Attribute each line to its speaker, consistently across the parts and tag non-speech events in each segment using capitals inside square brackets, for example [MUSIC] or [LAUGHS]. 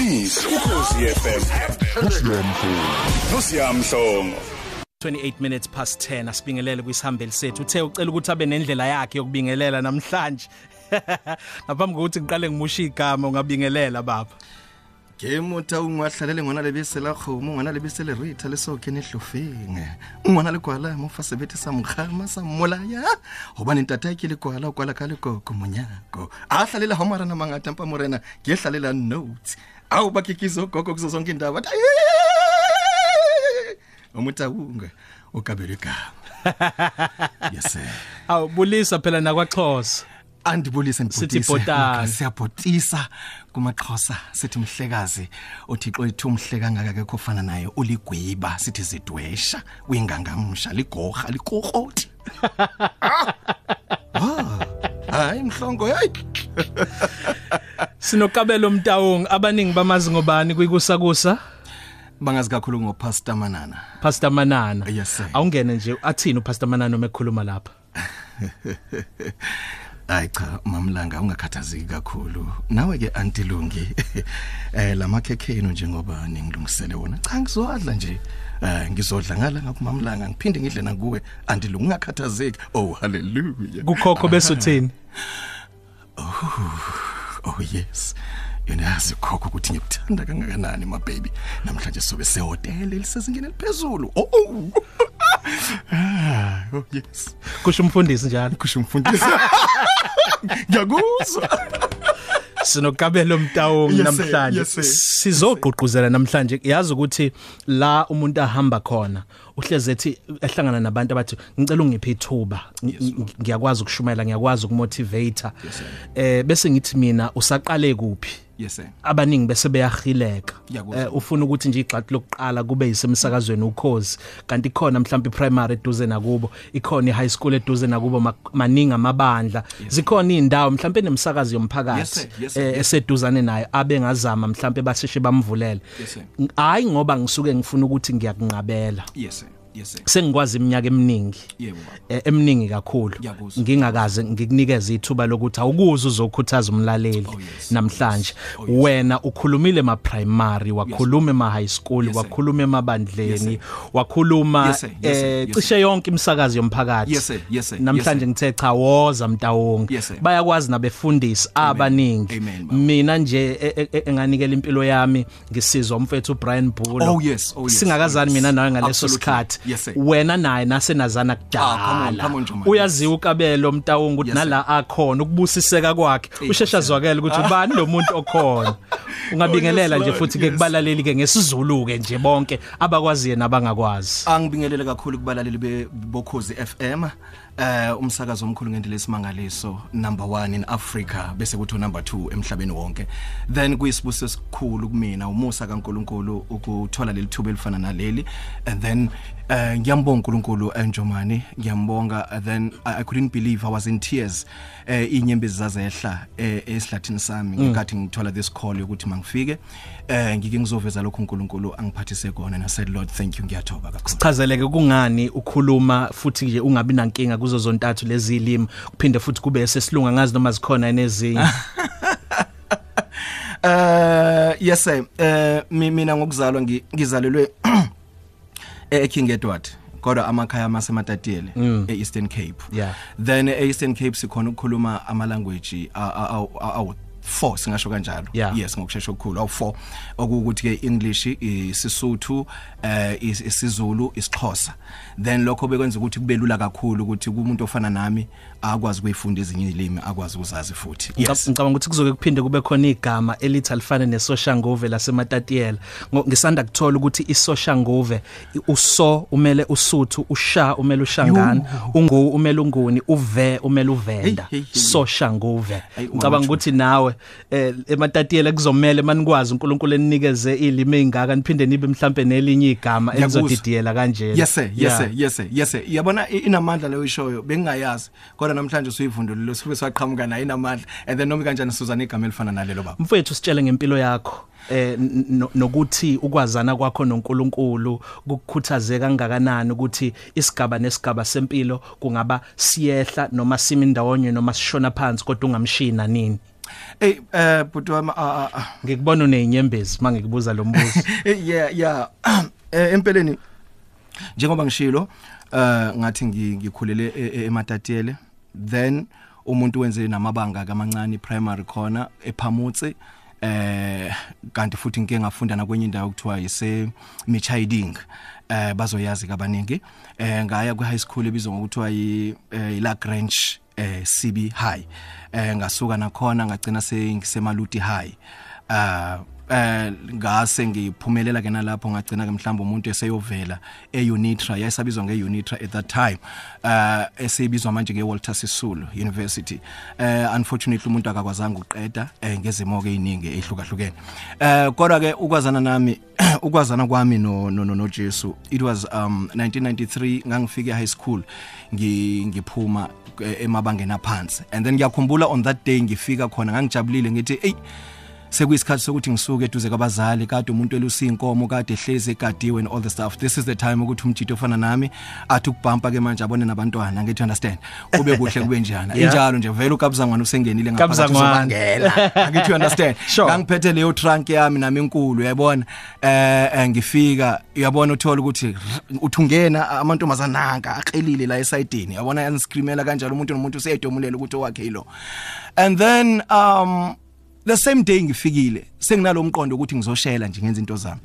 Speaker 1: yiqiniso ukhosi FM nosiyamhlongo
Speaker 2: 28 minutes past 10 asibingelele kwisihambeli sethu. Uthe ucela ukuthi abe nendlela yakhe yokubingelela namhlanje. [LAUGHS] Ngaphambi kokuthi ngiqale ngimusha igama ungabingelela baba.
Speaker 3: Game uta ungwahlalele ngwana lebese la khomo ngwana lebese le rita le so kene hlofeng ngwana le kwala mo fa sebete sa mkhama sa molaya hobane ntata ke le kwala o kwala ka le koko monyako a hlalela ha marana mangata mpa morena ke hlalela notes. Awu bakikizo gogo kuzo zonke indaba umutaunga ukabele igama [LAUGHS] yes sir.
Speaker 2: Awu bulisa phela nakwaXhosa.
Speaker 3: Andibulise
Speaker 2: Sithi
Speaker 3: ndibhutise
Speaker 2: bhotani.
Speaker 3: siyabhotisa kumaxhosa. Sithi mhlekazi uthixo ethu umhle kangaka ke khofana naye uligwiba. Sithi zidwesha uyingangamsha ligorha likoroti [LAUGHS] Ah, hayi mhlongo hey
Speaker 2: sinokabelo mtawung abaningi bamazi ngobani kuyikusakusa
Speaker 3: bangazi kakhulu ngopastor manana.
Speaker 2: Pastor Manana.
Speaker 3: Yes, sir.
Speaker 2: awungene nje athini uPastor Manana uma ekhuluma lapha? [LAUGHS]
Speaker 3: Hayi cha mamlanga ungakhathazeki kakhulu. Nawe ke antilungi [LAUGHS] eh lamakhekheno njengoba ningilungisele wona. Cha ngizowadla nje. Eh ngizodla ngala ngaphamamlanga ngiphinde ngidle nakuwe antilungi ungakhathazeki oh hallelujah.
Speaker 2: Kukhokho bese uthini?
Speaker 3: Oh yes. Yena yazi khokho ukuthi ngikuthanda kangakanani my baby. Namhlanje sobe sehotel elisezingeni eliphezulu. Oh oh. [LAUGHS] ah oh yes.
Speaker 2: Kusho umfundisi njalo.
Speaker 3: Kusho umfundisi. [LAUGHS] Ngiyakuzwa.
Speaker 2: Sinokabelo mtawung
Speaker 3: Yes, sir.
Speaker 2: namhlanje.
Speaker 3: Yes, sir.
Speaker 2: sizogqugquzela namhlanje. Yazi ukuthi la umuntu ahamba khona uhleze ethi ehlangana nabantu abathi ngicela ungiphe ithuba. Ng- ng- ngiyakwazi ukushumayela ngiyakwazi ukumotivate eh bese ngithi mina usaqale kuphi?
Speaker 3: Yes sir
Speaker 2: abaningi bese beyahileka
Speaker 3: Ngiyakuzwa.
Speaker 2: eh ufuna ukuthi nje igxathi lokuqala kube yisemsakazweni ukhozi kanti khona mhlawumbe primary eduze nakubo ikhona ihigh school eduze nakubo ma- maningi amabandla zikhona indawo mhlawumbe nemsakazi
Speaker 3: Yes,
Speaker 2: yomphakathi
Speaker 3: sir. Yes, sir.
Speaker 2: eh,
Speaker 3: Yes.
Speaker 2: eseduzane naye abe ngazama mhlawumbe baseshe bamvulele
Speaker 3: Yes, sir.
Speaker 2: Ng- hayi ngoba ngisuke ngifuna ukuthi ngiyakunqabela
Speaker 3: yes sir yes sir
Speaker 2: sengikwazi iminyaka eminingi
Speaker 3: yebo baba
Speaker 2: eh, eminingi kakhulu
Speaker 3: Ngiyakuzwa.
Speaker 2: ngingakaze ngikunikeze ithuba lokuthi awukuze uzokhuthaza umlaleli
Speaker 3: Oh, yes.
Speaker 2: namhlanje
Speaker 3: Oh, yes.
Speaker 2: wena ukhulumile ma primary wakhuluma ema high school
Speaker 3: Yes, sir.
Speaker 2: wakhuluma
Speaker 3: Yes,
Speaker 2: emabandleni
Speaker 3: sir.
Speaker 2: wakhuluma
Speaker 3: Yes, sir. Yes, sir.
Speaker 2: eh
Speaker 3: Yes,
Speaker 2: cishe yonke imsakazi yomphakathi
Speaker 3: Yes, sir. Yes, sir. Yes,
Speaker 2: namhlanje
Speaker 3: sir.
Speaker 2: ngithe cha woza mtawonke
Speaker 3: Yes, sir.
Speaker 2: bayakwazi nabefundisi abaningi
Speaker 3: Amen, baba.
Speaker 2: mina nje e- e- e- enganikela impilo yami ngisizwa umfethu Brian Bulo
Speaker 3: Oh, yes. Oh, yes.
Speaker 2: singakazani
Speaker 3: Oh, yes.
Speaker 2: mina nawe ngaleso
Speaker 3: Absolutely.
Speaker 2: sikhathi
Speaker 3: Yes, sir.
Speaker 2: wena naye nasenazana
Speaker 3: Ah, come on,
Speaker 2: kudala
Speaker 3: come on, Jomani.
Speaker 2: uyaziwa ukabelo mtawungu ukuthi
Speaker 3: Yes, sir.
Speaker 2: nala akhona ukubusiseka kwakhe
Speaker 3: Eh,
Speaker 2: ushesha
Speaker 3: yes, sir.
Speaker 2: zwakela ukuthi ubani lo muntu okhona [LAUGHS] ungabingelela
Speaker 3: Oh, yes,
Speaker 2: nje
Speaker 3: Lord,
Speaker 2: futhi ke
Speaker 3: yes.
Speaker 2: kubalaleli ke ngesizulu ke nje bonke abakwaziye nabangakwazi
Speaker 3: angibingelele kakhulu kubalaleli be- bokhozi FM eh umsakazo omkhulu ngendlela esimangaliso number 1 in Africa bese kuthi number 2 emhlabeni wonke. Then kuyisibuso esikhulu kumina umusa kaNkuluNkulu ukuthola leli thuba elifana naleli. And then eh ngiyambonga uNkulunkulu enjomani ngiyambonga. And then I, I couldn't believe I was in tears eh inyembezi zazehla eh, esihlathini sami. Ngikathi ngithola this call yokuthi mangifike eh ngike ngizoveza lokho uNkulunkulu angiphathise kona. And I said Lord thank you ngiyathoba kakhulu.
Speaker 2: Chazeleke kungani ukhuluma futhi nje ungabi nankinga kuzo zontathu lezi ilimi kuphinde futhi kube sesilunga ngazi noma zikhona nezinye [LAUGHS]
Speaker 3: Eh yes sir. Eh mi- mina ngokuzalwa ngi- ngizalelwe [CLEARS THROAT] eKing Edward kodwa amakhaya amasematatiyele eEastern Cape.
Speaker 2: Yeah.
Speaker 3: then eEastern Cape sikhona ukukhuluma ama language awu 4 singasho kanjalo
Speaker 2: Yeah.
Speaker 3: yes ngokusheshsha okukhulu awu 4 okuwukuthi ke English isisuthu eh is- isiZulu isixhosa then lokho bekwenza ukuthi kube lula kakhulu ukuthi kumuntu ofana nami akwazi ukuyifunda ezinye izilimi akwazi ukuzazi futhi
Speaker 2: Yes. Ngicabanga ukuthi kuzoke kuphinde kube khona igama elithi alifane nesoshangove lasematatiyela. Ngo- Ngisanda kuthola ukuthi isoshangove i- uso umele usuthu, usha umele ushangana, ungu umele unguni, uve umele uvenda.
Speaker 3: Hey, hey, hey.
Speaker 2: Soshangove.
Speaker 3: Hey,
Speaker 2: Ngicabanga
Speaker 3: ungabatsho.
Speaker 2: ukuthi nawe eh ematatiyela kuzomela manikwazi uNkulunkulu enikeze ilimi ezingaka niphinde nibe mhlambe nelinye igama elizodidiyela kanjena.
Speaker 3: Yes sir, yes
Speaker 2: Yeah.
Speaker 3: sir, yes sir, yes sir. Yabona inamandla leyo ishoyo bengingayazi. Kodwa namhlanje usuyivundulile sibe saqhamuka nayo inamandla and then noma kanjani sizana igama elifana nalelo baba.
Speaker 2: Mfowethu sitshele ngempilo yakho eh nokuthi ukwazana kwakho noNkulunkulu kukukhuthaze kangakanani ukuthi isigaba nesigaba sempilo kungaba siyehla noma simi ndawonye noma sishona phansi kodwa ungamshina nini
Speaker 3: hey eh bhuti wami ah, ah, ah.
Speaker 2: ngikubona unezinyembezi mangikubuza lo mbuzo. [LAUGHS]
Speaker 3: Eh, yeah yeah. [CLEARS THROAT] Eh empeleni njengoba ngishilo eh ngathi ngi- ngikhulele e- e- ematatiyele then umuntu wenze namabanga kamancane primary khona ephamutse eh kanti futhi ngike ngafunda na kwenye indawo kuthiwa yise Michiding eh bazoyazi kabaningi. Eh ngaya ku high school ebizwa ngokuthiwa yi eh, La Grange eh CB High. Eh ngasuka nakhona ngagcina sengisemaluti High. Ah eh ngase ngiphumelela ke nalapho ngagcina ke mhlawumbe umuntu eseyovela eUnitra yayisabizwa ngeUnitra at that time uh esebizwa manje ngeWalter Sisulu University. Eh unfortunately umuntu akakwazanga uqeda eh ngezimo ke eziningi ehlukahlukene eh kodwa ke ukwazana nami [CLEARS THROAT] ukwazana kwami no no no, no Jesu it was um 1993 ngangifika high school ngi ngiphuma eh, emabangeni aphansi. And then ngiyakhumbula on that day ngifika khona ngangijabulile ngithi hey sekuyisikhathi sokuthi ngisuke eduze kwabazali kade umuntu elusa inkomo kade ehlezi egadiwe and all the stuff. This is the time ukuthi umjito ofana nami athi ukubhampa ke manje abone nabantwana ngithi understand. Kube kuhle kube njana.
Speaker 2: Yeah.
Speaker 3: injalo nje vele ukabuzangwana usengenile
Speaker 2: Kabuzangwana.
Speaker 3: uzobangela. Angithi you understand. [LAUGHS]
Speaker 2: Sure.
Speaker 3: ngangiphethe leyo trunk yami nami enkulu uyabona eh eh, ngifika uyabona uthola ukuthi r- uthi ungena amantombazana nanka aqelile la esayidini. Yabona yaniscreamela kanjalo umuntu nomuntu useyidomulela ukuthi owakhe yilo and then um the same day ngifikile senginalomqondo ukuthi ngizoshela nje ngenza into zami.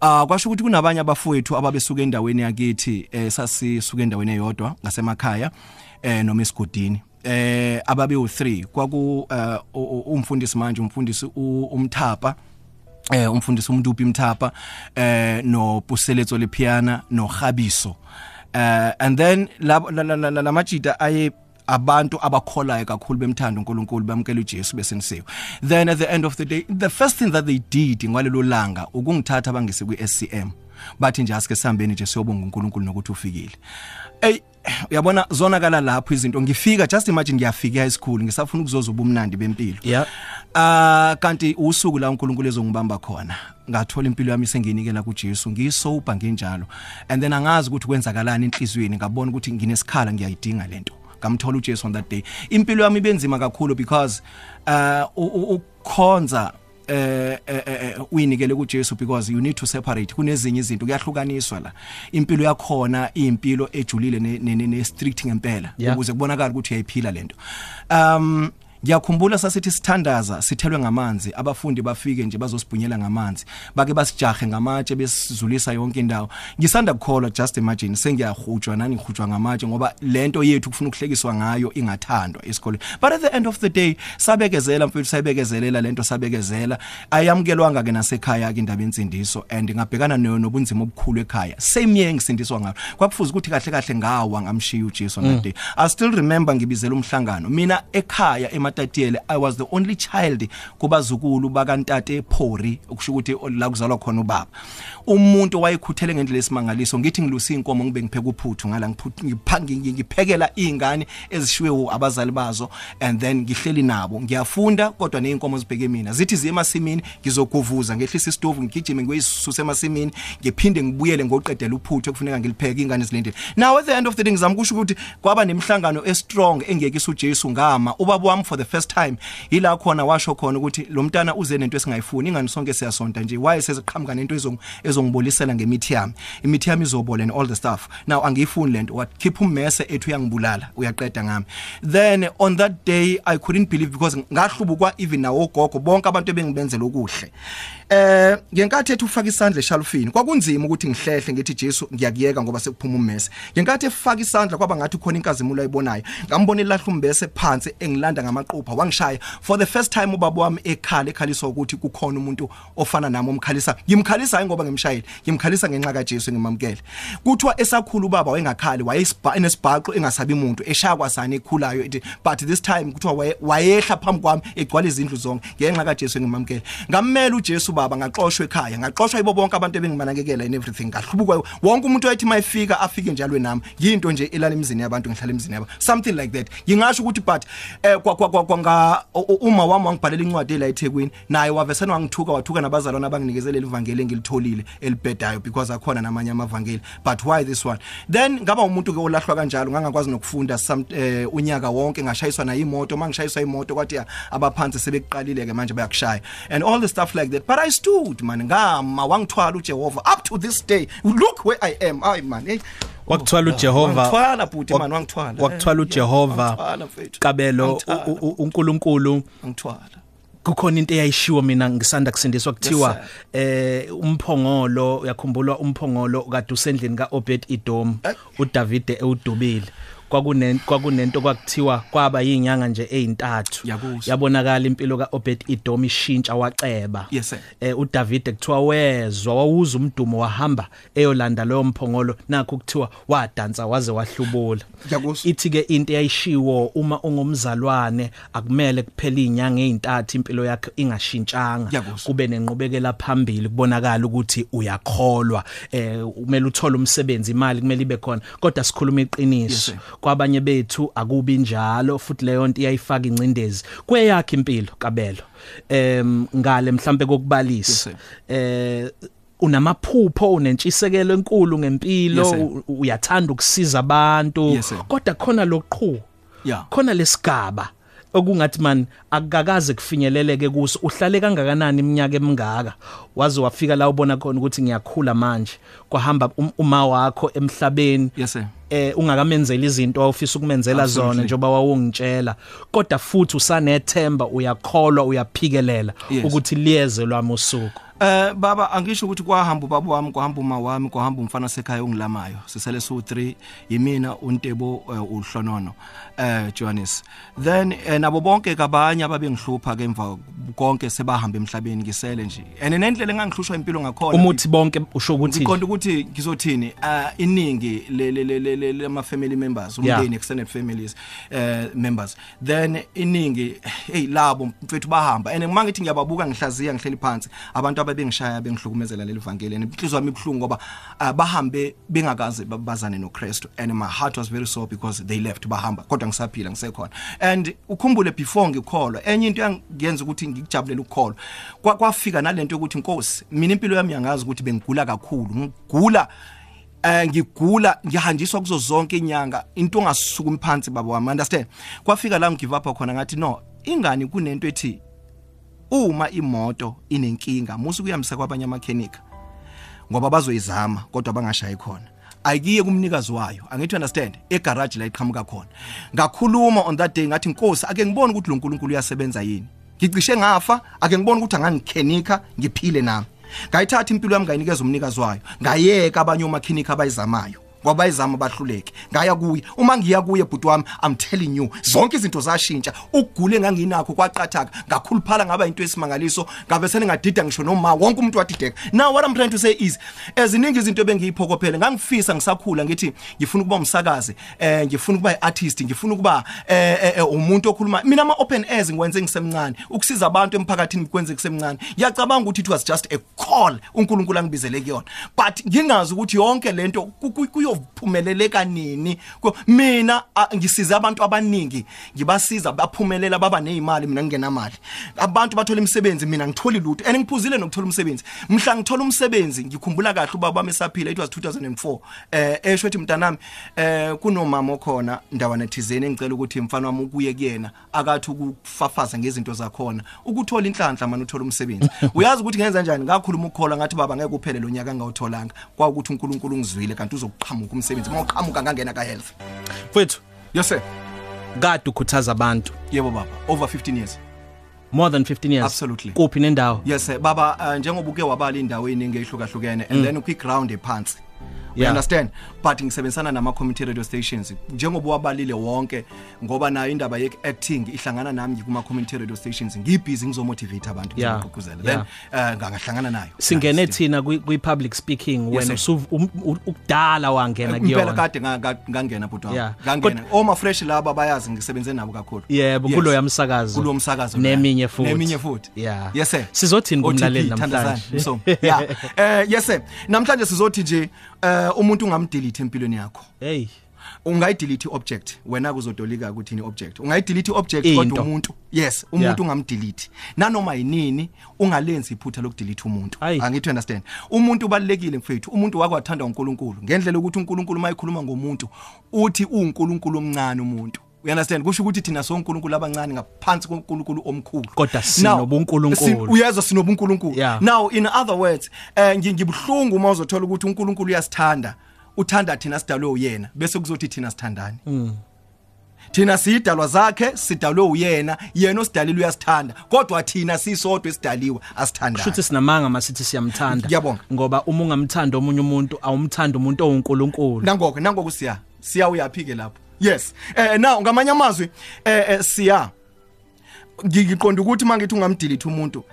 Speaker 3: Ah kwasho ukuthi kunabanye abafowethu ababesuka endaweni yakithi eh sasisuka endaweni eyodwa ngasemakhaya eh noma esigodini. Eh ababe u3 kwaku eh, umfundisi manje umfundisi umthapa eh umfundisi umuntu uphi mthapa eh no Puseletso lepiana no Khabiso eh and then la la- la- la- lamajita aye abantu abakholayo kakhulu bemthanda uNkulunkulu bamkela uJesu besenisiwe. Then at the end of the day the first thing that they did ngalelo langa ukungithatha bangise kwiSCM bathi nje asike sihambeni nje siyobonga uNkulunkulu nokuthi ufikile. Ey uyabona zonakala lapho izinto. Ngifika just imagine ngiyafika high school ngisafuna ukuzoza ubumnandi bempilo.
Speaker 2: Yeah.
Speaker 3: Ah kanti usuku la uNkulunkulu ezongibamba khona ngathola impilo yami sengiyinikela kuJesu ngiyisopa nginjalo and then angazi ukuthi kwenzakalani enhlizweni ngabona ukuthi nginesikhala ngiyayidinga lento. Ngamthola uJesu on that day. Impilo yami ibenzima kakhulu because uh u- u- ukukhonza eh eh, eh, uyinikele kuJesu because you need to separate. Kunezinye izinto kuyahlukaniswa la. Impilo yakhona impilo ejulile ne, ne, ne, ne strict ngempela
Speaker 2: Yeah.
Speaker 3: ukuze kubonakala ukuthi uyayiphila lento um ngiyakhumbula sasithi sithandaza sithelwe ngamanzi. Abafundi bafike nje bazosibhunyela ngamanzi. Bake basijahe ngamatshe besizulisa yonke indawo. Ngisanda kukholwa just imagine sengiyahujwa nani ngihujwa ngamatshe ngoba lento yethu kufuna ukuhlekiswa ngayo ingathandwa esikoleni but at the end of the day sabekezela mfethu sayibekezelela lento sabekezela. Ayamukelwanga ke nasekhaya ke indaba yensindiso and ngabhekana nayo nobunzima obukhulu ekhaya. Same year ngisindiswa ngayo kwakufuza ukuthi kahle kahle ngawa ngamshiya uJesu on that day. I still remember ngibizela umhlangano. Mina ekhaya ematatiyele i was the only child kubazukulu bakantate Phori ukusho ukuthi la kuzalwa khona ubaba. Umuntu owayekhuthele ngendlela esimangaliso ngithi ngilusa inkomo ngibe ngipheka uphuthu ngala ngiphuthu ngiphangi ngiphekela izingane ezishiwe abazali bazo and then ngihleli nabo. Ngiyafunda kodwa neinkomo zibheke mina. Zithi ziye emasimini ngizokuvuza ngehlisa isitovu ngigijime ngiyisuse emasimini ngiphinde ngibuyele ngoqedela uphuthu ekufuneka ngilipheke ingane zilindele now at the end of the day ngizama ukusho ukuthi kwaba nemhlangano e strong engekisa uJesu ngama. Ubaba wami for the first time ila khona washo khona ukuthi lo mntana uze nento esingayifuni ingane sonke siyasonta nje. Waye seziqhamuka nento ezong ezongibolisela ngemithi yami. Imithi yami izobola and all the stuff. Now angiyifuni lento what keep ummese ethu uyangibulala. Uyaqeda ngami. Then on that day i couldn't believe because ngahlubukwa even nawo gogo bonke abantu ebengibenzela okuhle. Eh ngenkathi ethu ufaka isandla eshalufini kwakunzima ukuthi ngihlehle ngithi Jesu ngiyakuyeka ngoba sekuphuma ummese ngenkathi efaka isandla kwaba ngathi khona inkazimulo ayibonayo. Ngambona ilahla umbese phansi engilanda ngamaqupha. Wangishaya. For the first time ubaba wami ekhala ekhaliswa ukuthi kukhona umuntu ofana nami omkhalisa. Ngimkhalisa hayi ngoba ngimshayile ngimkhalisa ngenxa kaJesu ngimamkele kuthiwa esakhulu ubaba wayengakhali wayesibha enesibhaqo engasabi umuntu eshakwa sane ekhulayo ethi but this time kuthiwa waye- wayehla phambi kwami egcwala izindlu zonke ngenxa kaJesu ngimamkele ngammela uJesu baba ngaxoshwa ekhaya ngaxoshwa yibo bonke abantu ebengimanakekela and everything. Ngahlubuka wonke umuntu wayethi mayifika afike njalo nami. Yinto nje elala emizini yabantu ngihlala emizini yabo. Something like that. Ngingasho ukuthi but eh kwa- kwa- kwa- kwa- kwanga u- u- uma wami wangibhalela incwadi la eThekwini naye wavesena wangithuka wathuka nabazalwane abanginikeze leli vangeli engilitholile. Elibhedayo because akhona namanye amavangeli. But why this one? Then ngaba umuntu ke olahlwa kanjalo ngangakwazi nokufunda some eh, unyaka wonke ngashayiswa na imoto mangishayiswa imoto kwathi ya, abaphansi sebeqalile ke manje bayakushaya. And all the stuff like that. But i stood man ngama wangithwala uJehova. Up to this day look where i am. Ay man hey
Speaker 2: wakuthwala uJehova.
Speaker 3: wangithwala bhuti
Speaker 2: wak-
Speaker 3: man wangithwala.
Speaker 2: wakuthwala
Speaker 3: Eh,
Speaker 2: uJehova.
Speaker 3: wangithwala mfethu.
Speaker 2: kabelo
Speaker 3: Wangithwala.
Speaker 2: u- u- uNkulunkulu.
Speaker 3: Ngithwala
Speaker 2: kukhona into eyayishiwo mina ngisanda kusindiswa kuthiwa
Speaker 3: Yes,
Speaker 2: eh umphongolo uyakhumbula umphongolo kade usendlini kaObed Edom
Speaker 3: Eh.
Speaker 2: uDavide ewudubile kwakune kwakunento kwakuthiwa kwaba yinyanga nje ezintathu
Speaker 3: Yakusho.
Speaker 2: yabonakala impilo kaObed Edom ishintsha waceba
Speaker 3: Yes, sir.
Speaker 2: eh uDavide kuthiwa wezwa wawuza umdumo wahamba eyolanda loyo mphongolo nakho kuthiwa wadansa waze wahlubula
Speaker 3: Yakusho.
Speaker 2: ithi ke into eyayishiwo uma ungumzalwane akumele kuphela izinyanga ezintathu impilo yakhe ingashintshanga
Speaker 3: Yakusho.
Speaker 2: kube nenqubekela phambili kubonakala ukuthi uyakholwa eh kumele uthole umsebenzi imali kumele ibe khona kodwa sikhuluma
Speaker 3: Yes,
Speaker 2: iqiniso
Speaker 3: sir.
Speaker 2: Kwabanye bethu akubi njalo futhi leyo nto iyayifaka incindezi kweyakhe impilo kabelo. Em ngale mhlambe kokubalisa. Eh unamaphupho unentshisekelo enkulu ngempilo uyathanda ukusiza abantu. Kodwa khona loqhuu
Speaker 3: Yeah.
Speaker 2: khona lesigaba okungathi man akakaze kufinyeleleke kuso uhlale kangakanani iminyaka emingaka waze wafika la ubona khona ukuthi ngiyakhula manje kwahamba um- uma wakho emhlabeni
Speaker 3: Yes, sir.
Speaker 2: eh ungakamenzela izinto awufisa ukumenzela
Speaker 3: Absolutely.
Speaker 2: zona njoba wawungitshela kodwa futhi usanethemba uyakholwa uyaphikelela
Speaker 3: Yes.
Speaker 2: ukuthi liyeze lwami usuku
Speaker 3: Eh baba angisho ukuthi kwahamba ubaba wami kwahamba uma wami kwahamba umfana sekhaya ongilamayo. Sisele su 3 yimina uNtebo eh, uHlonono. Eh Johannes. Then eh, nabo bonke kabanye ababengihlupha ke emva konke sebahamba emhlabeni ngisele nje. And nendlela engangihlushwa impilo ngakhona
Speaker 2: umuthi bonke usho ukuthi
Speaker 3: ngiqonda ukuthi ngizothini? Uh, iningi le lama family members umndeni extended families uh, members. Then iningi hey labo mfethu bahamba. And mangithi ngiyababuka ngihlaziya ngihleli phansi abantu ababengishaya bengihlukumezela leli vangeli and inhliziyo yami ibhlungu ngoba uh, bahambe bengakaze ba- bazane noKristu and my heart was very sore because they left bahamba kodwa ngisaphila ngisekhona. And ukhumbule before ngikholwa enye into yangenza ukuthi ngikujabulela ukukholwa Kwa- kwafika nalento ukuthi inkosi mina impilo yami yangazi ukuthi bengigula kakhulu ngigula eh ngigula ngihanjiswa kuzo zonke inyanga into ongasukumi phansi baba wami understand? Kwafika la ngigive up khona ngathi no ingani kunento ethi uma imoto inenkinga musu kuyamisa kwabanye amakhenika ngoba bazoyizama kodwa bangashayi khona. Ayikiye kumnikazi wayo angithi understand egarage la iqhamuka khona. Ngakhuluma on that day ngathi inkosi ake ngibone ukuthi lo nkulunkulu uyasebenza yini. Ngicishe ngafa ake ngibone ukuthi angangikhenika ngiphile nami. Ngayithatha impilo yami ngayinikeza umnikazi wayo. Ngayeka abanye omakhenika abayizamayo. Ngoba bayizama bahluleke. Ngaya kuye. Uma ngiya kuye bhuti wami i'm telling you zonke izinto zashintsha. Ukugule enganginakho kwaqathaka. Ngakhuluphala ngaba into esimangaliso ngabe seningadida ngisho noma wonke umuntu wadideka now what i'm trying to say is eziningi izinto bengiyiphokophele ngangifisa ngisakhula ngithi ngifuna ukuba umsakazi eh ngifuna ukuba iartist ngifuna ukuba eh, eh, eh, umuntu okhuluma. Mina ama open airs ngikwenze ngisemncane. Ukusiza abantu emphakathini ngikwenze ngisemncane. Ngiyacabanga ukuthi it was just a call uNkulunkulu angibizele kuyona. But ngingazi ukuthi yonke lento ku- ku- kuyophumeleleka nini Ku- mina a- ngisiza abantu abaningi ngibasiza baphumelela baba nezimali mina ngingenamali abantu bathola imisebenzi mina ngitholi lutho. And ngiphuzile nokuthola umsebenzi. Mhla ngithola umsebenzi ngikhumbula kahle ubaba wami esaphila it was 2004 eh esho ethi mntanami eh kunomama okhona ndawana thizeni engicela ukuthi mfana wami ukuye kuyena akathi ukufafaza ngezinto zakhona. Ukuthola inhlanhla manje uthola umsebenzi. [LAUGHS] Uyazi ukuthi ngenza kanjani ngakhuluma ukukhola ngathi baba ngeke uphele lo nyaka ngawutholanga kwaukuthi uNkulunkulu ungizwile kanti uzoqhamuka umsebenzi uma uqhamuka ngangena ka health
Speaker 2: mfethu
Speaker 3: sir.
Speaker 2: Kade ukhuthaza abantu.
Speaker 3: Yebo baba. Over 15 years.
Speaker 2: More than 15 years.
Speaker 3: Absolutely.
Speaker 2: kuphi nendawo?
Speaker 3: Yes baba uh, njengoba uke wabala indaweni ngehlukahlukene and then ukwi ground ephansi.
Speaker 2: Yeah.
Speaker 3: understand. But ngisebenzisana nama community radio stations. Njengoba wabalile wonke ngoba nayo indaba ye acting ihlangana nami kuma community radio stations. Ngibhizi ngizomotivate abantu
Speaker 2: Yeah.
Speaker 3: ngizogqugquzela then uh, ngahlangana nayo.
Speaker 2: Singene
Speaker 3: Nice.
Speaker 2: thina kwi kwi public speaking
Speaker 3: Yes,
Speaker 2: wena
Speaker 3: sir.
Speaker 2: usu um- u- ukudala wangena
Speaker 3: impela
Speaker 2: kuyona.
Speaker 3: kade nga- nga- ngangena bhuti
Speaker 2: Yeah.
Speaker 3: wami ngangena oma fresh laba bayazi ngisebenze nabo kakhulu.
Speaker 2: Yebo
Speaker 3: Yes.
Speaker 2: kulo yamsakazo
Speaker 3: kulo msakazo
Speaker 2: neminye futhi.
Speaker 3: Neminye futhi.
Speaker 2: Yeah.
Speaker 3: Yes sir.
Speaker 2: Sizothini
Speaker 3: OTP,
Speaker 2: kumlaleli
Speaker 3: Thandazani,
Speaker 2: namhlanje
Speaker 3: Msomi. yeah. Eh yes sir. Namhlanje sizothi nje eh umuntu ungamdelete empilweni yakho.
Speaker 2: Hey.
Speaker 3: Ungayidelete iobject wena kuzodolika ukuthi ni object ungayidelete iobject
Speaker 2: Into.
Speaker 3: kodwa umuntu? Yes
Speaker 2: Yeah.
Speaker 3: umuntu ungamdelete. Nanoma yinini ungalenzi iphutha lokudelete umuntu.
Speaker 2: Ayi.
Speaker 3: angithi understand. Umuntu ubalekile mfethu. Umuntu wakwathanda uNkulunkulu. Ngendlela ukuthi uNkulunkulu mayikhuluma ngomuntu uthi uNkulunkulu omncane umuntu. You understand. Kusho ukuthi thina sonkulunkulu abancane ngaphansi konkulunkulu omkhulu.
Speaker 2: Kodwa
Speaker 3: Now,
Speaker 2: sinobuNkulunkulu.
Speaker 3: si- uyezwa sinobunkulunkulu.
Speaker 2: Yeah.
Speaker 3: now in other words eh ngi- ngibhlungu uma uzothola ukuthi uNkulunkulu uyasithanda. Uthanda thina sidalwe uyena bese kuzothi thina sithandani thina siyidalwa zakhe sidalwe uyena yena osidalile uyasithanda. Kodwa thina sisodwa esidaliwe asithandani
Speaker 2: Shuthi sinamanga masithi siyamthanda.
Speaker 3: Ngiyabonga.
Speaker 2: ngoba uma ungamthanda omunye umuntu awumthanda umuntu owuNkulunkulu.
Speaker 3: Nangoko nangoko siya siya uyaphi ke lapho? Yes. Eh now ngamanye amazwi eh eh, siya. Ngiqonda ukuthi mangithi ungamdelete umuntu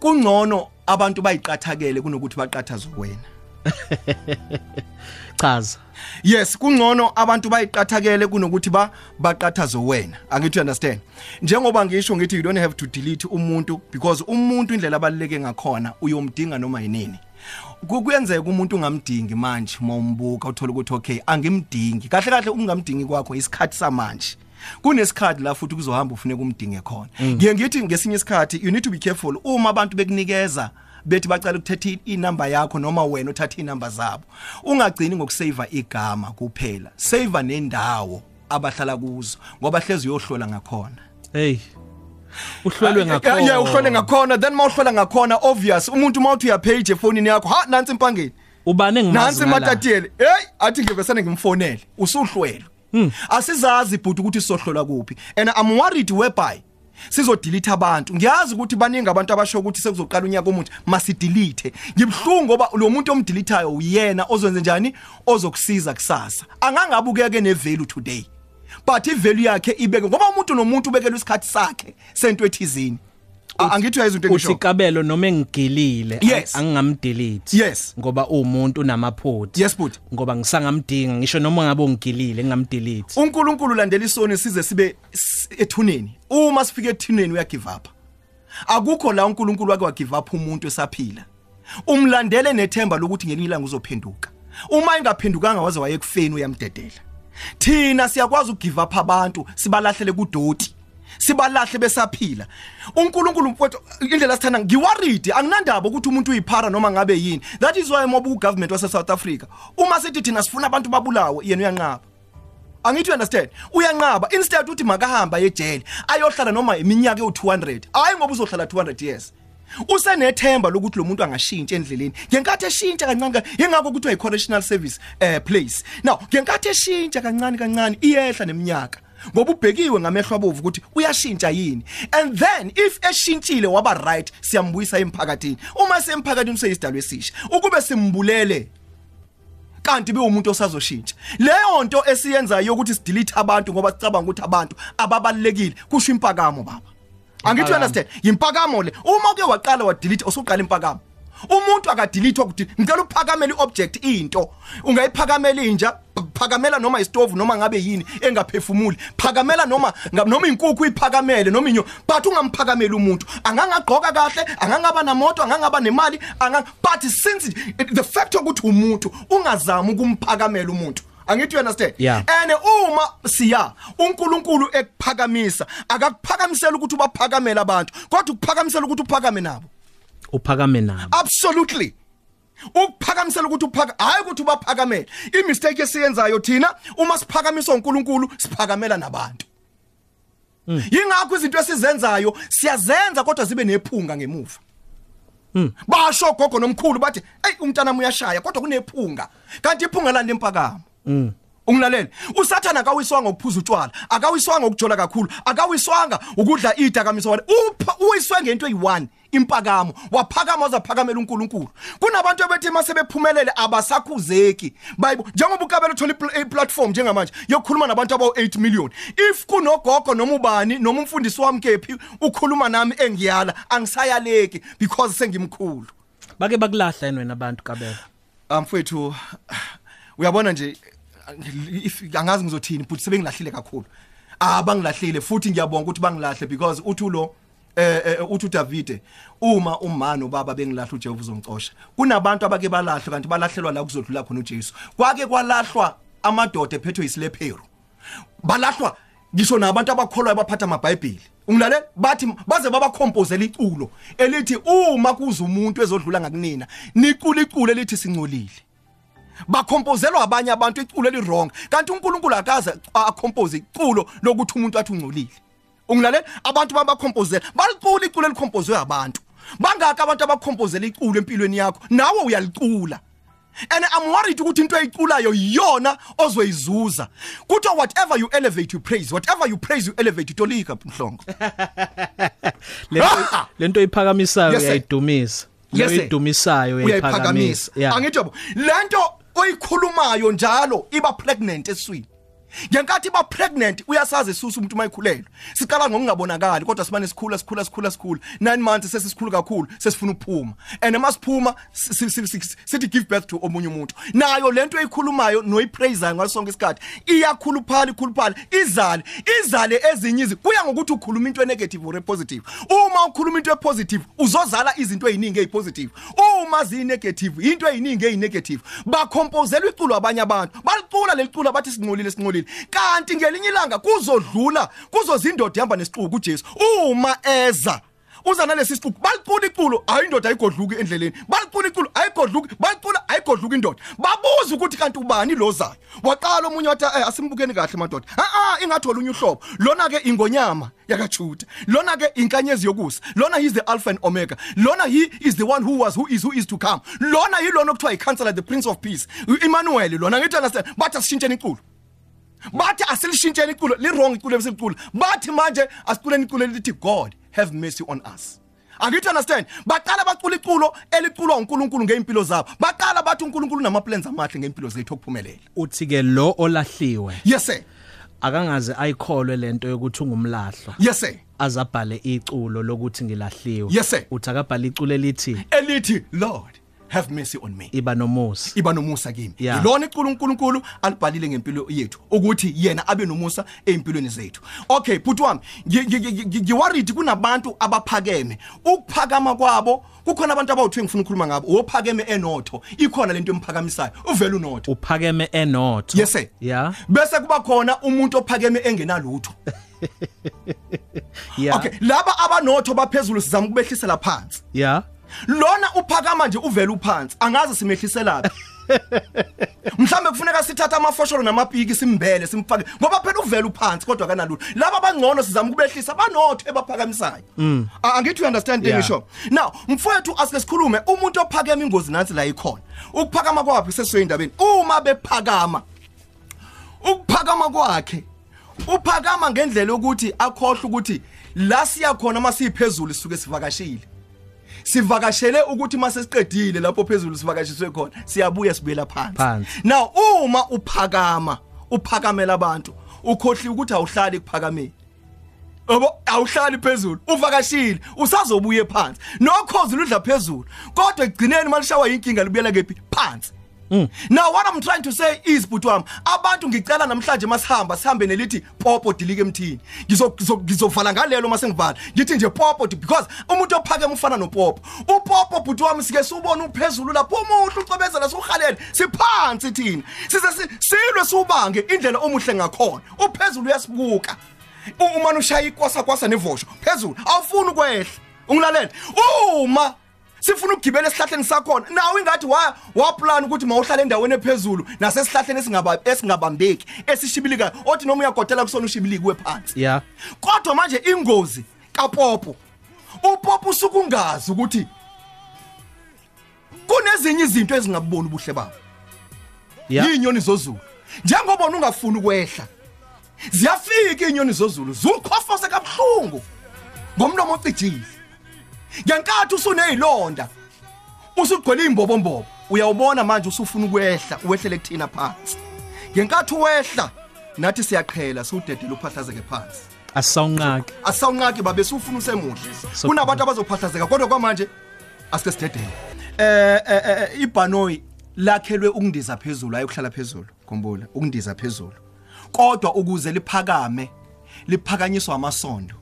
Speaker 3: kungcono abantu bayiqathakele kunokuthi baqathaze wena [LAUGHS]
Speaker 2: chaza.
Speaker 3: Yes kungcono abantu bayiqathakele kunokuthi ba baqathaze wena angithi understand? Njengoba ngisho ngithi you don't have to delete umuntu because umuntu indlela abaluleke ngakhona uyomdinga noma yinini. Kuyenzeka umuntu ungamdingi manje uma umbuka uthola ukuthi okay angimdingi. Kahle kahle ungamdingi kwakho isikhathi samanje. Kunesikhathi la futhi kuzohamba ufuneka umdinge khona. Ngiye ngithi ngesinye isikhathi you need to be careful uma abantu bekunikeza bethi bacala ukuthatha i- inamba yakho noma wena uthatha inamba zabo. Ungagcini ngokusave igama kuphela. Save nendawo abahlala kuzo ngoba hlezi uyohlola ngakhona.
Speaker 2: Hey. Uhlwelwe ngakho
Speaker 3: yeah, yeah uhlole ngakhona. Then mawuhlola ngakhona obvious. Umuntu mawuthi uya page efonini yakho ha nansi impangeni
Speaker 2: ubane ngimazi
Speaker 3: nansi
Speaker 2: ngala.
Speaker 3: matatiyele hey athi ngivesane ngimfonele. Usuhlwele asizazi but ukuthi sizohlola kuphi. And i'm worried whereby sizodelete abantu. Ngiyazi ukuthi baningi abantu abasho ukuthi sekuzoqala unyaka omuthi masidelete ngibhlungu ngoba lo muntu omdeletayo uyena ozwenze njani? Ozokusiza kusasa. Angangabukeke nevalue today. But ivalue yakhe ibeke ngoba umuntu nomuntu ubekela isikhathi sakhe sento ethizini A- angithi uyayizinto
Speaker 2: uthi
Speaker 3: engisho?
Speaker 2: kabelo noma engigilile
Speaker 3: Yes.
Speaker 2: angingamdelete
Speaker 3: Yes.
Speaker 2: ngoba umuntu unamaphutha
Speaker 3: yes but
Speaker 2: ngoba ngisangamdinga ngisho noma ngabe ungigilile ngingamdelete
Speaker 3: uNkulunkulu landela isoni size sibe s- ethuneni. Uma sifike ethuneni uya give up. Akukho la uNkulunkulu wake wa give up umuntu esaphila. Umlandele nethemba lokuthi ngelinye ilanga uzophenduka. Uma engaphendukanga waze wayekufeni uyamdedela. Thina siyakwazi ukugive up abantu sibalahlele kudoti sibalahle besaphila. uNkulunkulu mfowethu indlela sithanda ngiworried anginandaba ukuthi umuntu uyiphara noma ngabe yini. That is why mobu government wase South Africa uma sithi thina sifuna abantu babulawe yena uyanqaba. Angithi understand? Uyanqaba instead uthi makahamba ejele ayohlala noma iminyaka ewu200 hayi ngoba uzohlala 200 years. Usenethemba lokuthi lo muntu angashintsha endleleni. Ngenkathi eshintsha kancane ka- yingakho kuthiwa i-correctional service eh place. Now ngenkathi eshintsha kancane kancane iyehla neminyaka. Ngoba ubhekiwe ngamehlo abovu ukuthi uyashintsha yini. And then if eshintshile waba right siyambuyisa emphakathini. Uma semphakathini useyisidalwe esisha ukube simbulele kanti bewumuntu osazoshintsha. Leyo nto esiyenzayo ukuthi sidelete abantu ngoba sicabanga ukuthi abantu ababalekile kusho impakamo baba. Angithi understand yimpakamo le. Uma ke waqala wa delete usuqala impakamo. Umuntu akadelete ukuthi ngicela ukuphakamela iobject into. Ungayiphakamela inja phakamela noma istove noma ngabe yini engaphefumuli. Phakamela noma noma inkukhu iphakamele noma inyo but ungamphakamela umuntu. Angangagqoka kahle angangaba namoto angangaba nemali anga but since the fact ukuthi umuntu ungazama ukumphakamela umuntu angithi you understand
Speaker 2: Yeah.
Speaker 3: and uma siya uNkulunkulu ekuphakamisa akakuphakamisela ukuthi ubaphakamele abantu kodwa ukuphakamisela ukuthi uphakame nabo.
Speaker 2: Uphakame nabo.
Speaker 3: Absolutely. Ukuphakamisela ukuthi uphaka hayi ukuthi ubaphakamele. Imistake esiyenzayo thina uma siphakamisa uNkulunkulu siphakamela nabantu. Yingakho izinto esizenzayo siyazenza kodwa zibe nephunga ngemuva. Basho gogo nomkhulu bathi hey umntana uyashaya kodwa kunephunga. Kanti iphunga lande impakamo ungilalela usathana akawiswanga ukuphuza utshwala akawiswanga ukujola kakhulu akawiswanga ukudla idakamisa wale uwiswe ngento eyi1 impakamo. Waphakama wazaphakamela uNkulunkulu. Kunabantu abethi mase bephumelele abasakhuzeki. Bayibo njengoba ukabela uthola ipl- iplatform njengamanje yokukhuluma nabantu abawu 8 million. If kunogogo noma ubani noma umfundisi wami kephi ukhuluma nami engiyala angisayaleki because sengimkhulu.
Speaker 2: Bake bakulahla yini wena abantu kabela
Speaker 3: amfethu uyabona nje if angazi ngizothini but sebengilahlile kakhulu. Abangilahlile futhi ngiyabonga ukuthi bangilahle because uthi lo eh eh, uthi uDavide uma umano baba bengilahla uJehova uzongicosha kunabantu abake balahlwa kanti balahlelwa la kuzodlula khona uJesu. Kwake kwalahlwa amadoda ephethwe isilephero balahlwa ngisho nabantu abakholwayo baphatha amabhayibheli. Ungilalela bathi baze babakhompozela iculo elithi uma kuza umuntu ezodlula ngakunina niqula iculo elithi singcolile. Bakhompozelwa abanye abantu iculo elirong kanti uNkulunkulu akaze akompose iculo lokuthi umuntu athi ungcolile. Ungilalela? Abantu babakhompozela balicula iculo elikhompozwe abantu. Bangaka abantu abakhompozela iculo empilweni yakho? Nawe uyalicula and i'm worried ukuthi into eyiculayo iyona ozoyizuza. Kuthiwa whatever you elevate you praise. Whatever you praise you elevate. Utolika mhlongo. [LAUGHS]
Speaker 2: Lento
Speaker 3: Ah!
Speaker 2: lento iphakamisayo
Speaker 3: Yes, sir.
Speaker 2: uyayidumisa.
Speaker 3: Yes, sir.
Speaker 2: uyidumisa uyayiphakamisa yeah.
Speaker 3: Angithi yabo lento oyikhulumayo njalo iba pregnant eswini. Ngenkathi iba pregnant uyasazi isusu umuntu mayikhulelwe siqala ngokungabonakali kodwa simane sikhula sikhula sikhula sikhula. 9 months sesisikhulu kakhulu sesifuna ukuphuma and masiphuma si- si- si- sithi give birth to omunye umuntu. Nayo lento eyikhulumayo noyipraiseayo ngasonke isikhathi iyakhuluphala ikhuluphala izale izale ezinye izi kuya ngokuthi ukhuluma into enegative or positive uma ukhuluma into epositive uzozala izinto eziningi ezipositive uma zinegative into eziningi ezinegative bakhompozelwa iculo abanye abantu. Balicula leculo bathi sinqolile sinqolile. Kanti ngelinye ilanga kuzodlula kuzozindoda ihamba nesixuku kuJesu. Uma eza uza nalesi siquku balicula iculo hayi indoda ayigodluki endleleni. Balicula iculo ayigodluki balicula ayigodluki indoda. Babuza ukuthi kanti ubani lo zayo? Waqala omunye wathi eh asimbukeni kahle madoda. A a ingathola unye uhlobo. Lona ke ingonyama yakajuda lona ke inkanyezi yokusa lona he is the alpha and omega lona he is the one who was who is who is to come lona yilona okuthiwa icounselor the prince of peace Emmanuel lona ngithi understand bathi asishintsheni iculo. Bathi asilishintsheni iculo li wrong iculo ebesicula bathi manje asiculeni iculo elithi God. Have mercy on us. Angithi understand? Baqala bacula iculo eliculwa uNkulunkulu ngeimpilo zabo. Baqala bathi uNkulunkulu unama plans amahle ngeimpilo zethu okuphumelela.
Speaker 2: Uthi ke lo olahliwe
Speaker 3: yes sir.
Speaker 2: akangaze ayikholwe lento yokuthi ungumlahlo
Speaker 3: yes sir.
Speaker 2: Azabhale iculo lokuthi ngilahliwe.
Speaker 3: Yes, sir.
Speaker 2: uthi akabhale iculo elithi
Speaker 3: elithi Lord have mercy on me.
Speaker 2: Iba nomusa.
Speaker 3: Iba nomusa kimi.
Speaker 2: Yeah.
Speaker 3: ilona iculo uNkulunkulu alibhalile ngempilo yethu ukuthi yena abe nomusa empilweni zethu. Okay bhuti wami ngi- ngi- ngi- ngi- ngiworried kunabantu abaphakeme. Ukuphakama kwabo kukhona abantu abawuthi ngifuna ukukhuluma ngabo ophakeme enotho. Ikhona lento emphakamisayo uvela unotho.
Speaker 2: Uphakeme enotho.
Speaker 3: Yes sir.
Speaker 2: Yeah.
Speaker 3: Bese kuba khona umuntu ophakeme engenalutho. [LAUGHS]
Speaker 2: Yeah.
Speaker 3: Okay laba abanotho baphezulu sizama ukubehlisela phansi.
Speaker 2: Yeah.
Speaker 3: Lona uphakama nje uvela uphansi angazi simehliselaphi [LAUGHS] mhlambe kufuneka sithatha amafosholo namapiki simbele simfake ngoba phela uvela uphansi kodwa kanalutho laba abangcono sizama ukubehlisa banotho ebaphakamisayo. A- angithi you understand
Speaker 2: Yeah.
Speaker 3: ngisho now mfowethu asike sikhulume umuntu ophakema ingozi nansi la ikhona. Ukuphakama kwaphi sesiyendabeni uma bephakama ukuphakama kwakhe uphakama ngendlela ukuthi akhohle ukuthi la siya khona masiphezulu sisuke sivakashile. Sivakashele ukuthi mase siqedile lapho phezulu sivakashiswe khona siyabuya sibuyela phansi.
Speaker 2: Phansi.
Speaker 3: now uma uphakama uphakamela abantu ukhohli ukuthi awuhlali kuphakameni Yabo awuhlali phezulu uvakashile usazobuye phansi. Nokhozi ludla phezulu kodwa egcineni malishawa inkinga libuyela kephi? Phansi. Now what I'm trying to say is but wami abantu ngicela namhlanje masihamba sihambe nelithi popo dilike emthini. Ngizo ngizo- ngizovala ngalelo masengivala. Ngithi nje popo because umuntu ophakeme ufana nopopo. Upopo but wami sike subona uphezulu lapho umuntu ucobezela suhalele siphansi thina. Size si- silwe subange indlela omuhle ngakhona. Uphezulu uyasibuka. Uma ushaya ikwasa kwasa nevosho. Phezulu awufuni ukwehla. Ungilalela uma sifuna ukugibela esihlahleni sakhona nawe ingathi wa waplan ukuthi mawuhlala endaweni ephezulu nasesihlahleni esingaba esingabambeki esishibilika othi noma uyagodela kusona ushibiliki wephansi
Speaker 2: yeah
Speaker 3: kodwa manje ingozi kapopo upopo usukungazi ukuthi kunezinye izinto ezingaboni ubuhle babo
Speaker 2: yeah
Speaker 3: yinyoni zozulu. Njengoba ungafuni ukwehla ziyafika inyoni zozulu zumkhofose kabuhlungu. Ngomlomo ocijile. Ngenkathi usunezilonda usugcwele imbobombobo uyawubona manje usufuna ukwehla uwehlele kuthina phansi. Ngenkathi uwehla nathi siyaqhela siwudedela uphahlazeke phansi.
Speaker 2: Asawunqaki.
Speaker 3: Asawunqaki babe sufuna usemuhle.
Speaker 2: So-
Speaker 3: kunabantu abazophahlazeka kodwa kwamanje asike sidedele. Eh eh, eh, ibhanoyi lakhelwe ukundiza phezulu ayi ukuhlala phezulu. Khumbula ukundiza phezulu. Kodwa ukuze liphakame liphakanyiswa amasondo.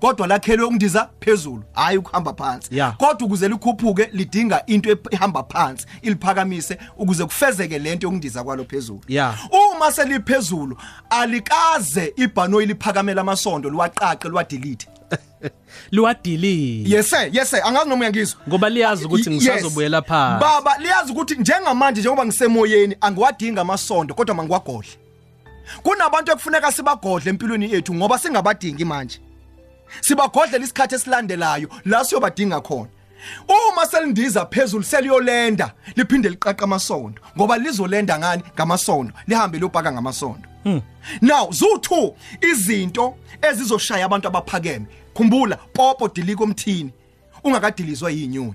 Speaker 3: Kodwa lakhelwe ukundiza phezulu. Hayi ukuhamba phansi.
Speaker 2: Yeah.
Speaker 3: kodwa ukuze likhuphuke lidinga into ep- ehamba phansi iliphakamise ukuze kufezeke lento yokundiza kwalo phezulu.
Speaker 2: Yeah.
Speaker 3: uma seliphezulu alikaze ibhanoyi liphakamela amasondo liwaqaqe liwadelete. [LAUGHS]
Speaker 2: Liwadili
Speaker 3: yes sir. Yes sir. Angazi noma uyangizwa.
Speaker 2: Ngoba liyazi ukuthi
Speaker 3: Y-
Speaker 2: ngisazobuyela phansi.
Speaker 3: Baba liyazi ukuthi njengamanje njengoba ngisemoyeni angiwadinga amasondo kodwa mangiwagodle. Kunabantu ekufuneka sibagodle empilweni yethu ngoba singabadingi manje. Sibagodlela isikhathi esilandelayo la siyobadinga khona. Uma selindiza phezulu seliyolenda liphinde liqaqa amasondo ngoba lizolenda ngani? Ngamasondo. Lihambe liyobhaka ngamasondo. Now zu2 izinto ezizoshaya abantu abaphakeme. Khumbula popo diliko mthini ungakadilizwa yinyoni.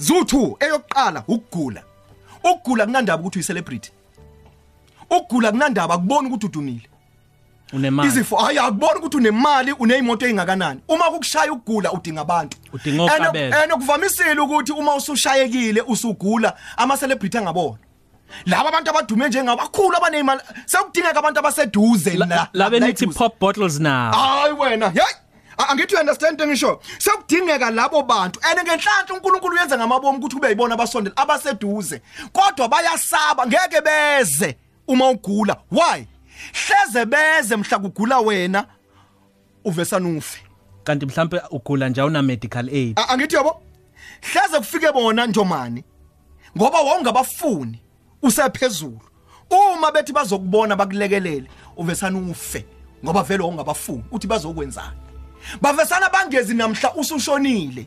Speaker 3: Zu2 eyokuqala ukugula. Ukugula kunandaba ukuthi uyicelebrity. Ukugula kunandaba akuboni ukuthi udumile.
Speaker 2: Unemali.
Speaker 3: Izifo hayi akubona ukuthi unemali uneyimoto engakanani uma kukushaya ukugula udinga abantu.
Speaker 2: Udinga oqabela.
Speaker 3: and kuvamisile ukuthi uma usushayekile usugula ama celebrity angabona. Laba abantu abadume njengabakhulu abanezimali sekudingeka abantu abaseduze
Speaker 2: La-
Speaker 3: la-
Speaker 2: labe
Speaker 3: la
Speaker 2: nithi
Speaker 3: eduze.
Speaker 2: pop bottles now
Speaker 3: hayi wena hey! A- angithi you understand ngisho sekudingeka labo bantu. And ngenhlanhla uNkulunkulu uyenza ngamabomu ukuthi kube yibona abasondela abaseduze. Kodwa bayasaba ngeke beze uma ugula. Why? Hleze beze mhla kugula wena uvesana ufe.
Speaker 2: Kanti mhlambe ugula nje una medical aid?
Speaker 3: A- angithi yabo hleze kufike bona njomani ngoba wawungabafuni usephezulu. Uma bethi bazokubona bakulekelele uvesana ufe ngoba vele wawungabafuni uthi bazokwenzani? Bavesana bangezi namhla usushonile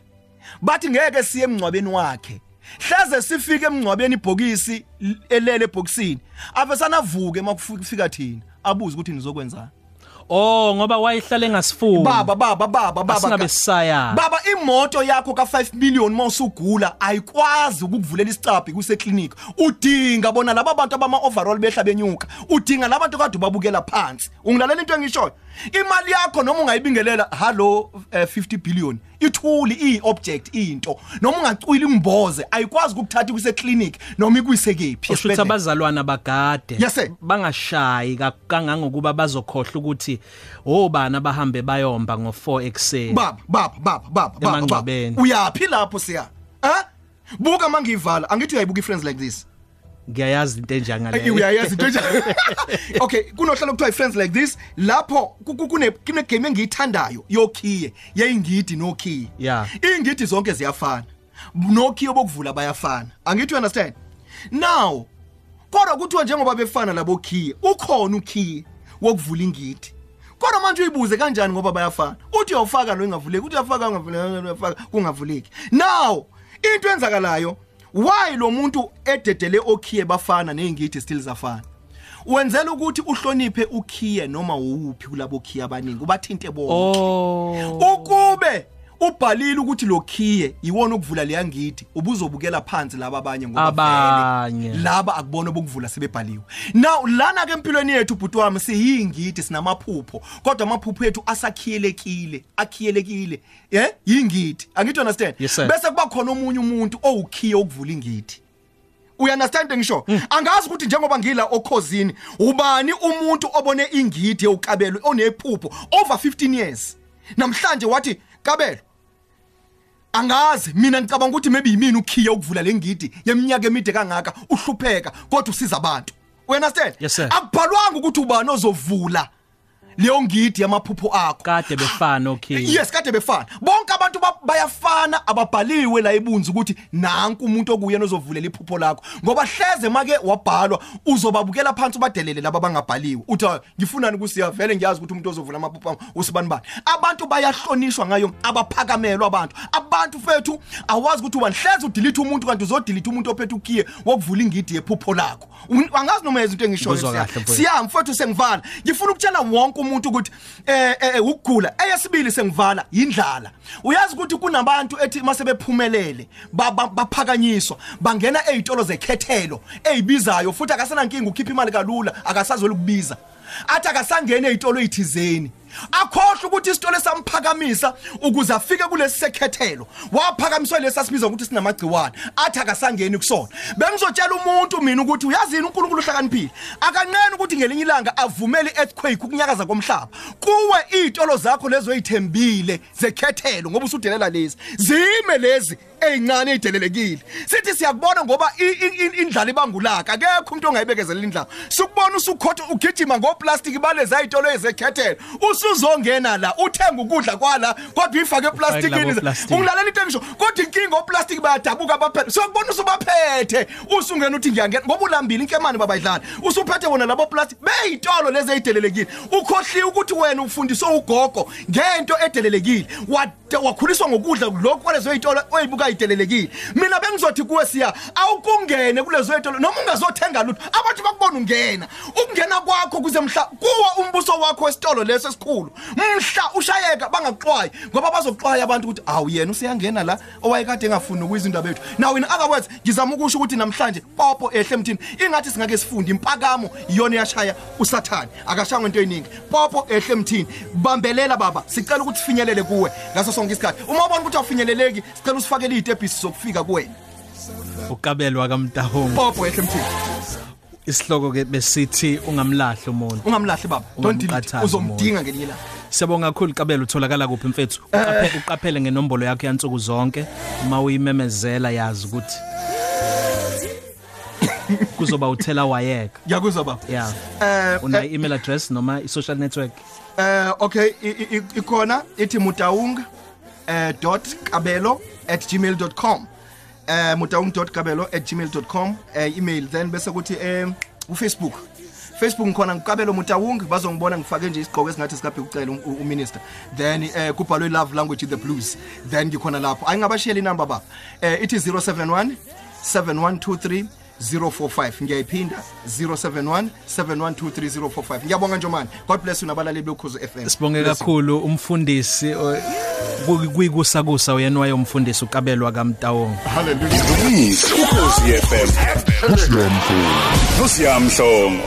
Speaker 3: bathi ngeke siye emngcwabeni wakhe. Hleze sifike emngcwabeni ibhokisi l- elele ebhokisini. Avesana avuke makufika thina. Abuze ukuthi nizokwenzani
Speaker 2: oh ngoba wayihlala engasifuni.
Speaker 3: Baba baba baba baba
Speaker 2: Asingabe
Speaker 3: ka-
Speaker 2: sisaya.
Speaker 3: baba imoto yakho ka5 million mawusugula ayikwazi ukukuvulela isicaphi kuseklinika udinga bona laba bantu abama overall behla benyuka udinga labantu kade babukela phansi. Ungilalela into engishoyo? Imali yakho noma ungayibingelela hallo eh, 50 billion. Ithuli iobject into. Noma ungacwila imboze ayikwazi ukuthatha kuseklinik noma ikuysekephi
Speaker 2: usho ukuthi abazalwana bagade
Speaker 3: Yes, sir.
Speaker 2: bangashayi ka- kangangokuba bazokhohle ukuthi obani abahambe bayomba ngo4 ekseni
Speaker 3: baba baba baba baba baba
Speaker 2: Emangcwabeni.
Speaker 3: uyapi lapho siya? Ha buka mangiyivala angithi uyayibuka ifriends like this.
Speaker 2: Ngiyayazi into
Speaker 3: Ey,
Speaker 2: enjangaleyo
Speaker 3: uyayazi into enjalo [LAUGHS] okay kunohlelo kuthiwa friends like this lapho ku- ku- kune kune game engiyithandayo yokhiye yayingidi nokhiye.
Speaker 2: Yeah.
Speaker 3: ingidi zonke ziyafana. Nokhiye bokuvula bayafana. Angithi you understand now kodwa kuthiwa njengoba befana labo khiye ukhona ukhiye wokuvula ingidi. Kodwa manje uyibuze kanjani ngoba bayafana? Uthi uyawufaka lo ingavuleki uthi uyafaka ungavuleki uyafaka kungavuleki now into enzakalayo why lo muntu ededele okhiye bafana neingidi still zafana? Wenzela ukuthi uhloniphe ukhiye noma uwuphi kulabo khiye abaningi ubathinte bonke.
Speaker 2: Oh.
Speaker 3: Ukube ubhalile ukuthi lo khiye yiwona ukuvula leya ngidi ubuzobukela phansi laba abanye ngoba
Speaker 2: Abanye.
Speaker 3: vele laba akubona bokuvula sebebhaliwe. Now lana ke empilweni yethu bhuti wami siyingidi sinamaphupho kodwa amaphupho ethu asakhiyelekile akhiyelekile. Eh yingidi. Angithi understand?
Speaker 2: Yes, sir.
Speaker 3: bese kuba khona omunye umuntu owukhiye ukuvula ingidi. Uyanderstand ngisho? Angazi ukuthi njengoba ngila okhosini ubani umuntu obone ingidi yokabelo onephupho over 15 years? Namhlanje wathi kabelo angazi mina ngicabanga ukuthi maybe yimini ukhiya ukuvula lengidi yeminyaka emide kangaka uhlupheka kodwa usiza abantu uyanderstand
Speaker 2: Yes, sir.
Speaker 3: akubhalwanga ukuthi ubani ozovula leyo ngidi yamaphupho akho.
Speaker 2: Kade befana okay.
Speaker 3: Yes kade befana. Bonke abantu ba- bayafana ababhaliwe la ebunzi ukuthi nanku umuntu okuyena ozovulela iphupho lakho. Ngoba hleze make wabhalwa uzobabukela phansi ubadelele laba bangabhaliwe uthi "Ah, ngifunani kusiya? Vele ngiyazi ukuthi umuntu ozovula amaphupho ami usibani bani? Abantu bayahlonishwa ngayo abaphakamelwa abantu. Abantu fethu awazi ukuthi ubani. Hleze udelete umuntu kanti uzodelete umuntu ophethe ukhiye wokuvula ingidi yephupho lakho. Un- angazi noma yezinto engishoyo
Speaker 2: Ngizwa
Speaker 3: Siya.
Speaker 2: kahle, mfowethu.
Speaker 3: siya mfowethu sengivala ngifuna ukutshela wonke umuntu ukuthi eh eh ukugula. Eyesibili sengivala yindlala. Uyazi ukuthi kunabantu ethi mase bephumelele ba- ba- baphakanyiswa bangena ezitolo zekhethelo ezibizayo futhi akasena inkinga ukhipha imali kalula akasazwela ukubiza athi akasangene ezitolo ezithizeni akhohle ukuthi isitolo esamphakamisa ukuze afike kulesi sekhethelo. Waphakamiswa lesi asibiza ukuthi sinamagciwane. Athi akasangeni kusona. Bengizotshela umuntu mina ukuthi uyazini uNkulunkulu uhlakaniphile? Akanqeni ukuthi ngelinye ilanga avumele earthquake ukunyakaza komhlaba. Kuwe izitolo zakho lezo ezithembile zekhethelo ngoba usudelela lezi. Zime lezi. Ezincane ezidelelekile sithi siyakubona ngoba i- i- i- indlala ibangulaka. Akekho umuntu ongayibekezela indlala. Sukubona usukhotha ugijima ngoplastic balezi ayitolo ezekhethelo usuzongena la uthenga ukudla kwala kodwa uyifake eplastikini
Speaker 2: labo plastic.
Speaker 3: ungilalela into engisho kodwa inkinga oplastic bayadabuka abaphela sokubona usubaphethe. Usungena uthi ngiyangena ngoba ulambile inkemani babayidlala usuphethe wona labo plastic beyitolo lezi ezidelelekile ukhohliwe ukuthi wena ufundiswe ugogo ngento edelelekile. Wad- wakhuliswa ngokudla lokho kwalezo izitolo oyibuka idelelekile mina bengizothi kuwe siya awukungene kulezo izitolo noma ungazothenga lutho abantu bakubona ungena ukungena kwakho kuze mhla kuwa umbuso wakho wesitolo leso esikhulu. Mhla ushayeka bangaxwayi ngoba bazoxwaya abantu ukuthi awu yena usiyangena la owayekade engafuni ukuyizindaba bethu now in other words ngizama ukusho ukuthi namhlanje popo ehle emthini. Ingathi singake sifunde impakamo iyona yashaya usathane. Akashangwe into eyiningi popo ehle emthini. Bambelela baba. Sicela ukuthi sifinyelele kuwe ngaso sonke isikhathi. Uma ubona ukuthi awufinyeleleki sicela usifakele izitebhisi zokufika kuwena.
Speaker 2: Ukabelwa kaMtahong
Speaker 3: popo ehle emthini.
Speaker 2: Isihloko ke besithi ungamlahli umuntu.
Speaker 3: Ungamlahli baba. Don't delete. Uzomdinga ngelinye ilanga
Speaker 2: Siyabonga kakhulu kabela utholakala kuphi mfethu? Uqaphele uqaphele ngenombolo yakho yansuku zonke. Uma uyimemezela yazi ukuthi [LAUGHS] kuzoba uthela wayeka.
Speaker 3: Ngiyakuzwa baba.
Speaker 2: Yeah
Speaker 3: eh
Speaker 2: una email address noma i social network?
Speaker 3: Eh okay ikhona ithi mutaung eh dot kabelo at gmail.com eh mutaung dot kabelo at gmail.com eh email then bese kuthi eh uFacebook. Facebook ngikhona ngikabelo mutaung bazongibona ngifake nje isigqoko esingathi sikaphi ucela u- u minister then eh kubhalwe love language the blues. Then ngikhona lapho. Ayingabashiyela inamba baba. Eh ithi 071 7123 045 ngiyayiphinda 071 7123 045 ngiyabonga njomani god bless you nabalaleli bekhuzo FM
Speaker 2: Sibonge
Speaker 3: Bless you.
Speaker 2: kakhulu umfundisi kuyikusakusa uyena wayomfundisi ukabelwa kaMtawong
Speaker 1: Hallelujah. Ukhosi FM. Nosiyamhlongo.